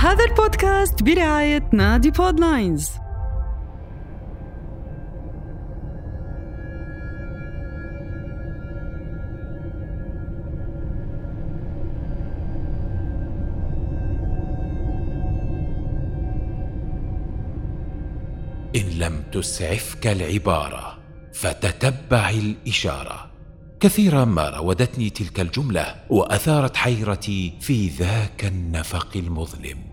هذا البودكاست برعاية نادي بودلاينز إن لم تسعفك العبارة فتتبع الإشارة. كثيرا ما راودتني تلك الجملة وأثارت حيرتي في ذاك النفق المظلم.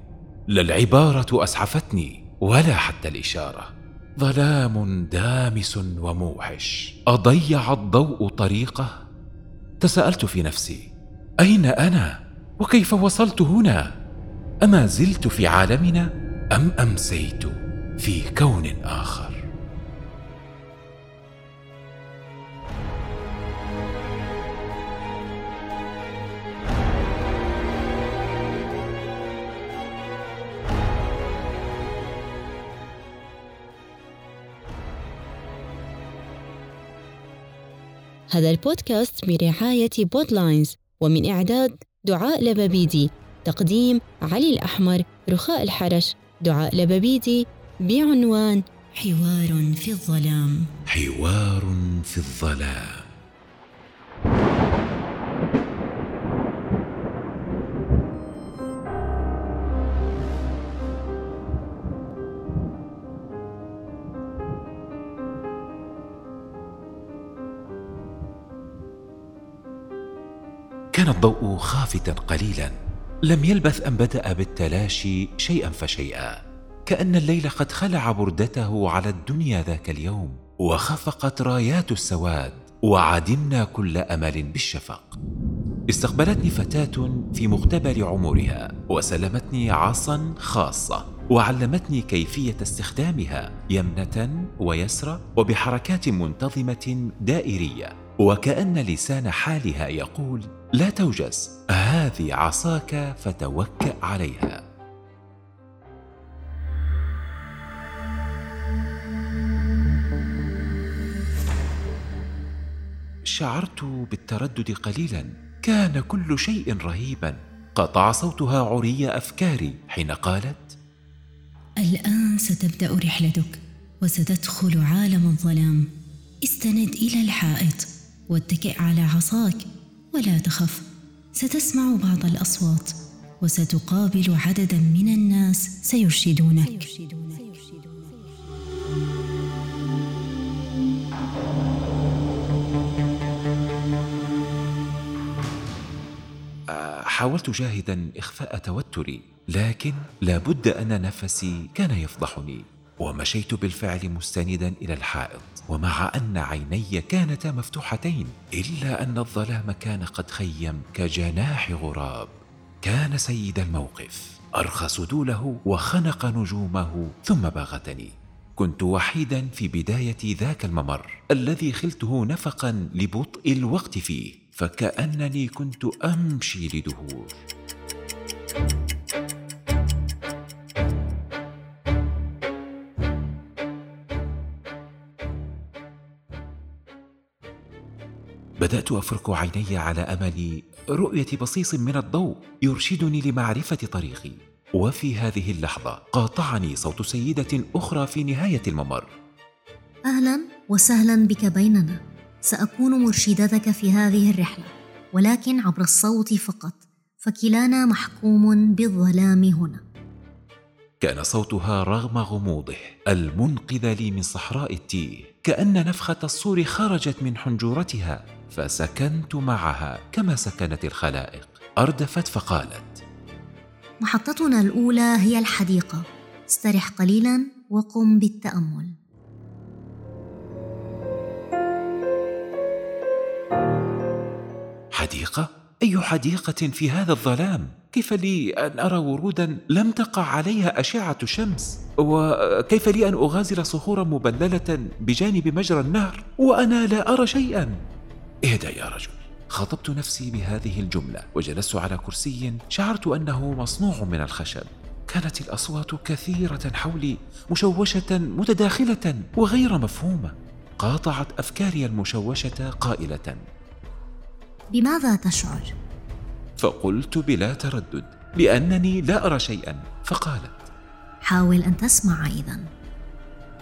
لا العبارة أسعفتني ولا حتى الإشارة. ظلام دامس وموحش. أضيع الضوء طريقه. تساءلت في نفسي أين أنا؟ وكيف وصلت هنا؟ أما زلت في عالمنا أم أمسيت في كون آخر؟ هذا البودكاست برعاية بودلاينز ومن إعداد دعاء لببيدي تقديم علي الأحمر رخاء الحرش دعاء لببيدي بعنوان حوار في الظلام. حوار في الظلام. كان الضوء خافتا قليلا. لم يلبث أن بدأ بالتلاشي شيئا فشيئا كأن الليل قد خلع بردته على الدنيا ذاك اليوم. وخفقت رايات السواد وعدمنا كل أمل بالشفق. استقبلتني فتاة في مقتبل عمرها وسلمتني عصا خاصة وعلمتني كيفية استخدامها يمنة ويسرى وبحركات منتظمة دائرية. وكأن لسان حالها يقول لا توجس هذه عصاك فتوكأ عليها. شعرت بالتردد قليلا كان كل شيء رهيبا. قطع صوتها عري أفكاري حين قالت الآن ستبدأ رحلتك وستدخل عالم الظلام. استند إلى الحائط واتكئ على عصاك. ولا تخف. ستسمع بعض الأصوات وستقابل عددا من الناس سيرشدونك. حاولت جاهدا إخفاء توتري لكن لابد أن نفسي كان يفضحني. ومشيت بالفعل مستندا إلى الحائط ومع أن عيني كانتا مفتوحتين إلا أن الظلام كان قد خيم كجناح غراب. كان سيد الموقف أرخى سدوله وخنق نجومه ثم باغتني. كنت وحيدا في بداية ذاك الممر الذي خلته نفقا لبطء الوقت فيه فكأنني كنت أمشي لدهور. بدأت أفرك عيني على أمل رؤية بصيص من الضوء يرشدني لمعرفة طريقي. وفي هذه اللحظة قاطعني صوت سيدة أخرى في نهاية الممر. أهلا وسهلا بك بيننا. سأكون مرشدتك في هذه الرحلة ولكن عبر الصوت فقط. فكلانا محكوم بالظلام هنا. كان صوتها رغم غموضه المنقذ لي من صحراء التيه كأن نفخة الصور خرجت من حنجرتها. فسكنت معها كما سكنت الخلائق. أردفت فقالت محطتنا الأولى هي الحديقة. استرح قليلا وقم بالتأمل. حديقة؟ أي حديقة في هذا الظلام؟ كيف لي أن أرى ورودا لم تقع عليها أشعة شمس؟ وكيف لي أن أغازل صخورا مبللة بجانب مجرى النهر؟ وأنا لا أرى شيئا. اهدى يا رجل. خاطبت نفسي بهذه الجملة وجلست على كرسي شعرت أنه مصنوع من الخشب. كانت الأصوات كثيرة حولي مشوشة متداخلة وغير مفهومة. قاطعت أفكاري المشوشة قائلة. بماذا تشعر؟ فقلت بلا تردد لانني لا أرى شيئا. فقالت. حاول أن تسمع اذا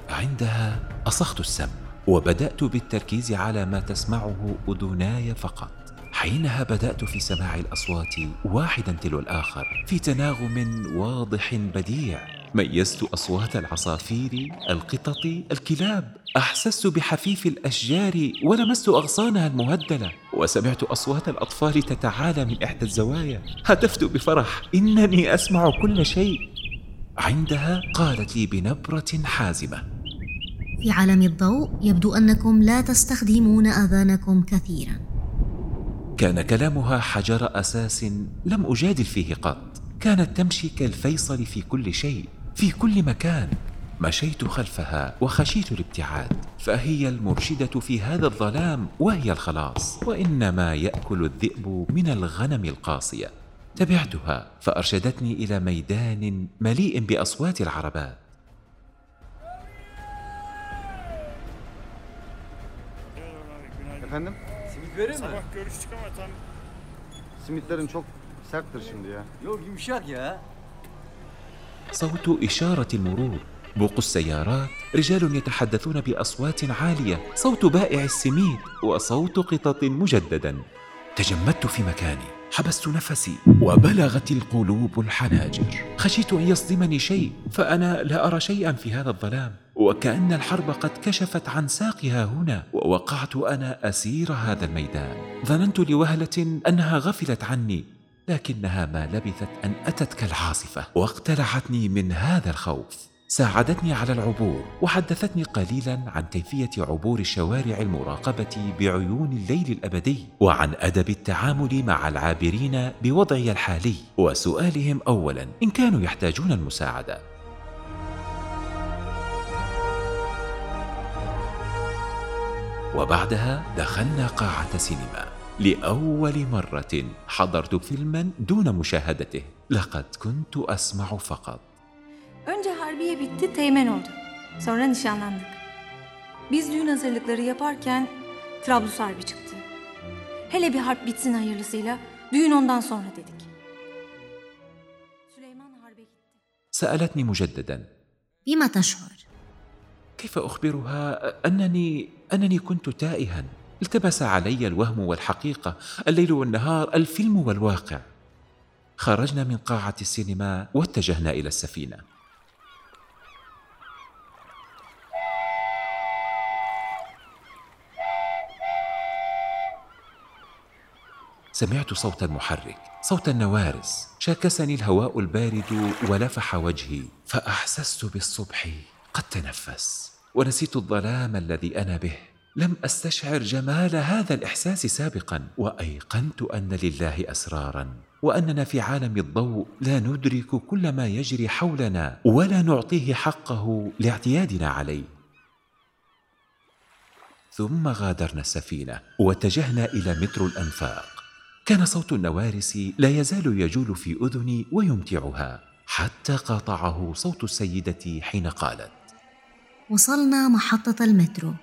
عندها أصخت السمع وبدأت بالتركيز على ما تسمعه أذناي فقط. حينها بدأت في سماع الأصوات واحدا تلو الآخر في تناغم واضح بديع. ميزت أصوات العصافير القطط الكلاب. أحسست بحفيف الأشجار ولمست أغصانها المهدلة. وسمعت أصوات الأطفال تتعالى من إحدى الزوايا. هتفت بفرح إنني أسمع كل شيء. عندها قالت لي بنبرة حازمة في عالم الضوء يبدو أنكم لا تستخدمون أذانكم كثيرا. كان كلامها حجر أساس لم أجادل فيه قط. كانت تمشي كالفيصل في كل شيء في كل مكان. مشيت خلفها وخشيت الابتعاد فهي المرشدة في هذا الظلام وهي الخلاص. وإنما يأكل الذئب من الغنم القاصية. تبعتها فأرشدتني إلى ميدان مليء بأصوات العربات. Efendim? Simit verir mi? Sabah görüştük ama tam Simitlerin çok serttir şimdi ya. Yok yumuşak ya. صوت اشاره المرور بوق السيارات رجال يتحدثون باصوات عاليه صوت بائع السميد وصوت قطط مجددا تجمدت في مكاني حبست نفسي وبلغت القلوب الحناجر. خشيت أن يصدمني شيء فأنا لا أرى شيئا في هذا الظلام. وكأن الحرب قد كشفت عن ساقها هنا ووقعت أنا أسير هذا الميدان. ظننت لوهلة أنها غفلت عني لكنها ما لبثت أن اتت كالعاصفه واقتلعتني من هذا الخوف. ساعدتني على العبور وحدثتني قليلا عن كيفية عبور الشوارع المراقبة بعيون الليل الأبدي وعن أدب التعامل مع العابرين بوضعي الحالي. وسؤالهم اولا إن كانوا يحتاجون المساعدة. وبعدها دخلنا قاعة سينما. لأول مرة حضرت فيلما دون مشاهدته. لقد كنت أسمع فقط. Önce harbiye bitti, teğmen oldu. Sonra nişanlandık. Biz düğün hazırlıkları yaparken Trablus Harbi çıktı. Hele bir harp bitsin hayırlısıyla, düğün ondan sonra dedik. Süleyman harbe gitti. سالتني مجددا بما تشعر كيف اخبرها انني انني كنت تائها التبس علي الوهم والحقيقة الليل والنهار الفيلم والواقع خرجنا من قاعه السينما واتجهنا إلى السفينه سمعت صوت المحرك صوت النوارس. شاكسني الهواء البارد ولفح وجهي فأحسست بالصبح قد تنفس. ونسيت الظلام الذي أنا به. لم أستشعر جمال هذا الإحساس سابقا. وأيقنت أن لله اسرارا. وأننا في عالم الضوء لا ندرك كل ما يجري حولنا ولا نعطيه حقه لاعتيادنا عليه. ثم غادرنا السفينة واتجهنا إلى مترو الانفاق كان صوت النوارس لا يزال يجول في أذني ويمتعها حتى قاطعه صوت السيدة حين قالت وصلنا محطة المترو.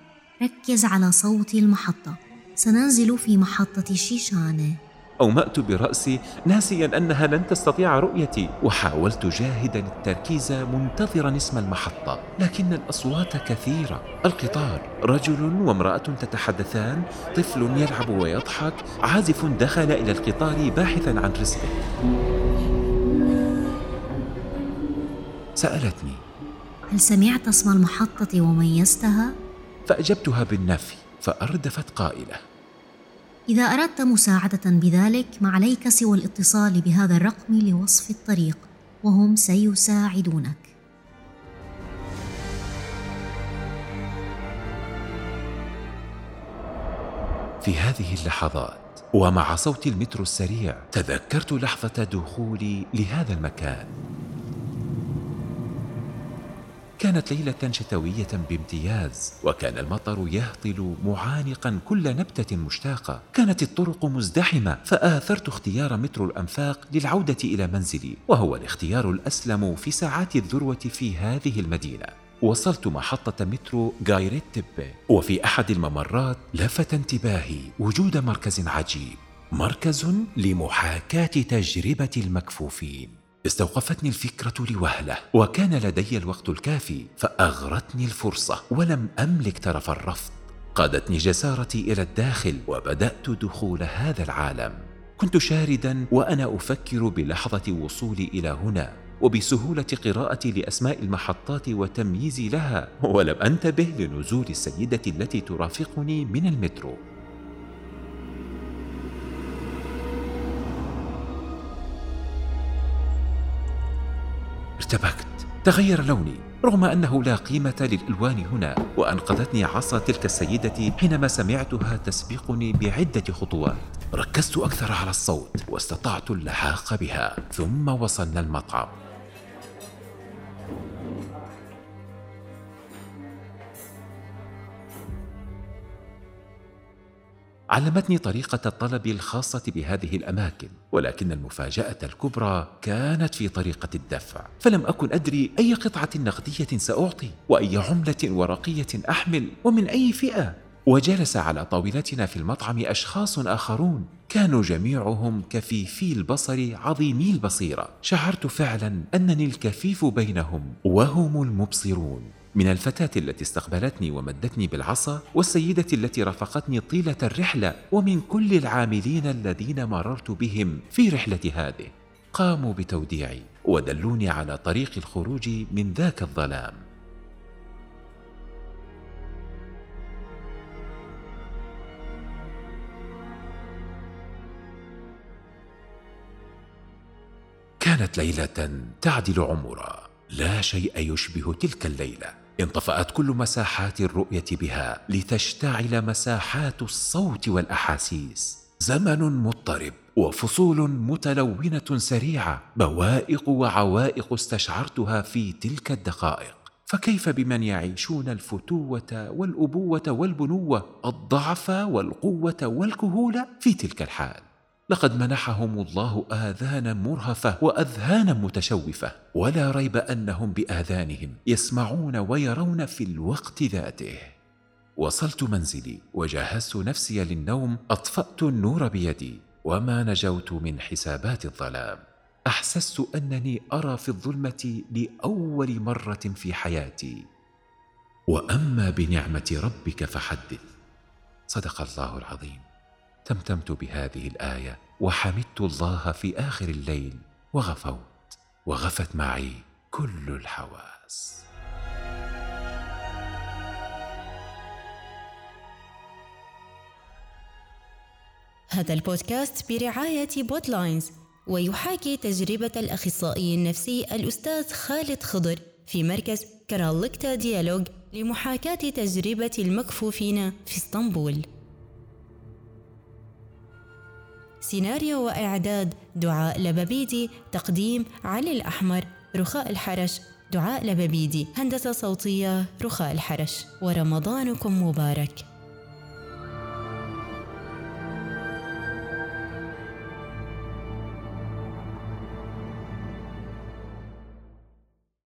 ركز على صوت المحطة. سننزل في محطة شيشانة أومأت برأسي ناسيا أنها لن تستطيع رؤيتي وحاولت جاهدا التركيز منتظرا اسم المحطة. لكن الأصوات كثيرة. القطار. رجل وامرأة تتحدثان. طفل يلعب ويضحك. عازف دخل إلى القطار باحثا عن رزقه. سألتني. هل سمعت اسم المحطة وميزتها؟ فأجبتها بالنفي فأردفت قائلة. إذا أردت مساعدة بذلك ما عليك سوى الاتصال بهذا الرقم لوصف الطريق وهم سيساعدونك. في هذه اللحظات ومع صوت المترو السريع تذكرت لحظة دخولي لهذا المكان. كانت ليلة شتوية بامتياز وكان المطر يهطل معانقا كل نبتة مشتاقة. كانت الطرق مزدحمة فآثرت اختيار مترو الأنفاق للعودة إلى منزلي وهو الاختيار الأسلم في ساعات الذروة في هذه المدينة. وصلت محطة مترو غايريت تبي وفي أحد الممرات لفت انتباهي وجود مركز عجيب مركز لمحاكاة تجربة المكفوفين. استوقفتني الفكرة لوهلة وكان لدي الوقت الكافي فأغرتني الفرصة ولم أملك ترف الرفض. قادتني جسارتي إلى الداخل وبدأت دخول هذا العالم. كنت شاردا وأنا أفكر بلحظة وصولي إلى هنا وبسهولة قراءتي لأسماء المحطات وتمييزي لها ولم أنتبه لنزول السيدة التي ترافقني من المترو. ارتبكت. تغير لوني رغم أنه لا قيمة للألوان هنا وأنقذتني عصا تلك السيدة حينما سمعتها تسبقني بعدة خطوات. ركزت أكثر على الصوت واستطعت اللحاق بها ثم وصلنا المطعم. علمتني طريقة الطلب الخاصة بهذه الأماكن، ولكن المفاجأة الكبرى كانت في طريقة الدفع، فلم أكن أدري أي قطعة نقدية سأعطي، وأي عملة ورقية أحمل، ومن أي فئة. وجلس على طاولتنا في المطعم أشخاص آخرون، كانوا جميعهم كفيفي البصر عظيمي البصيرة، شعرت فعلا أنني الكفيف بينهم وهم المبصرون. من الفتاة التي استقبلتني ومدتني بالعصا والسيدة التي رافقتني طيلة الرحلة ومن كل العاملين الذين مررت بهم في رحلة هذه. قاموا بتوديعي ودلوني على طريق الخروج من ذاك الظلام. كانت ليلة تعدل عمرا. لا شيء يشبه تلك الليلة. انطفأت كل مساحات الرؤية بها لتشتعل مساحات الصوت والأحاسيس. زمن مضطرب وفصول متلونة سريعة بوائق وعوائق استشعرتها في تلك الدقائق. فكيف بمن يعيشون الفتوة والأبوة والبنوة الضعف والقوة والكهولة في تلك الحال؟ لقد منحهم الله آذانا مرهفة وأذهانا متشوفة ولا ريب أنهم بآذانهم يسمعون ويرون في الوقت ذاته. وصلت منزلي وجهزت نفسي للنوم أطفأت النور بيدي وما نجوت من حسابات الظلام. أحسست أنني أرى في الظلمة لأول مرة في حياتي. وأما بنعمة ربك فحدث. صدق الله العظيم. تمتمت بهذه الآية وحمدت الله في آخر الليل وغفوت وغفت معي كل الحواس. هذا البودكاست برعاية بودلاينز ويحاكي تجربة الأخصائي النفسي الأستاذ خالد خضر في مركز كرالكتا ديالوج لمحاكاة تجربة المكفوفين في إسطنبول. سيناريو وإعداد دعاء لببيدي تقديم علي الأحمر رخاء الحرش دعاء لببيدي هندسة صوتية رخاء الحرش. ورمضانكم مبارك.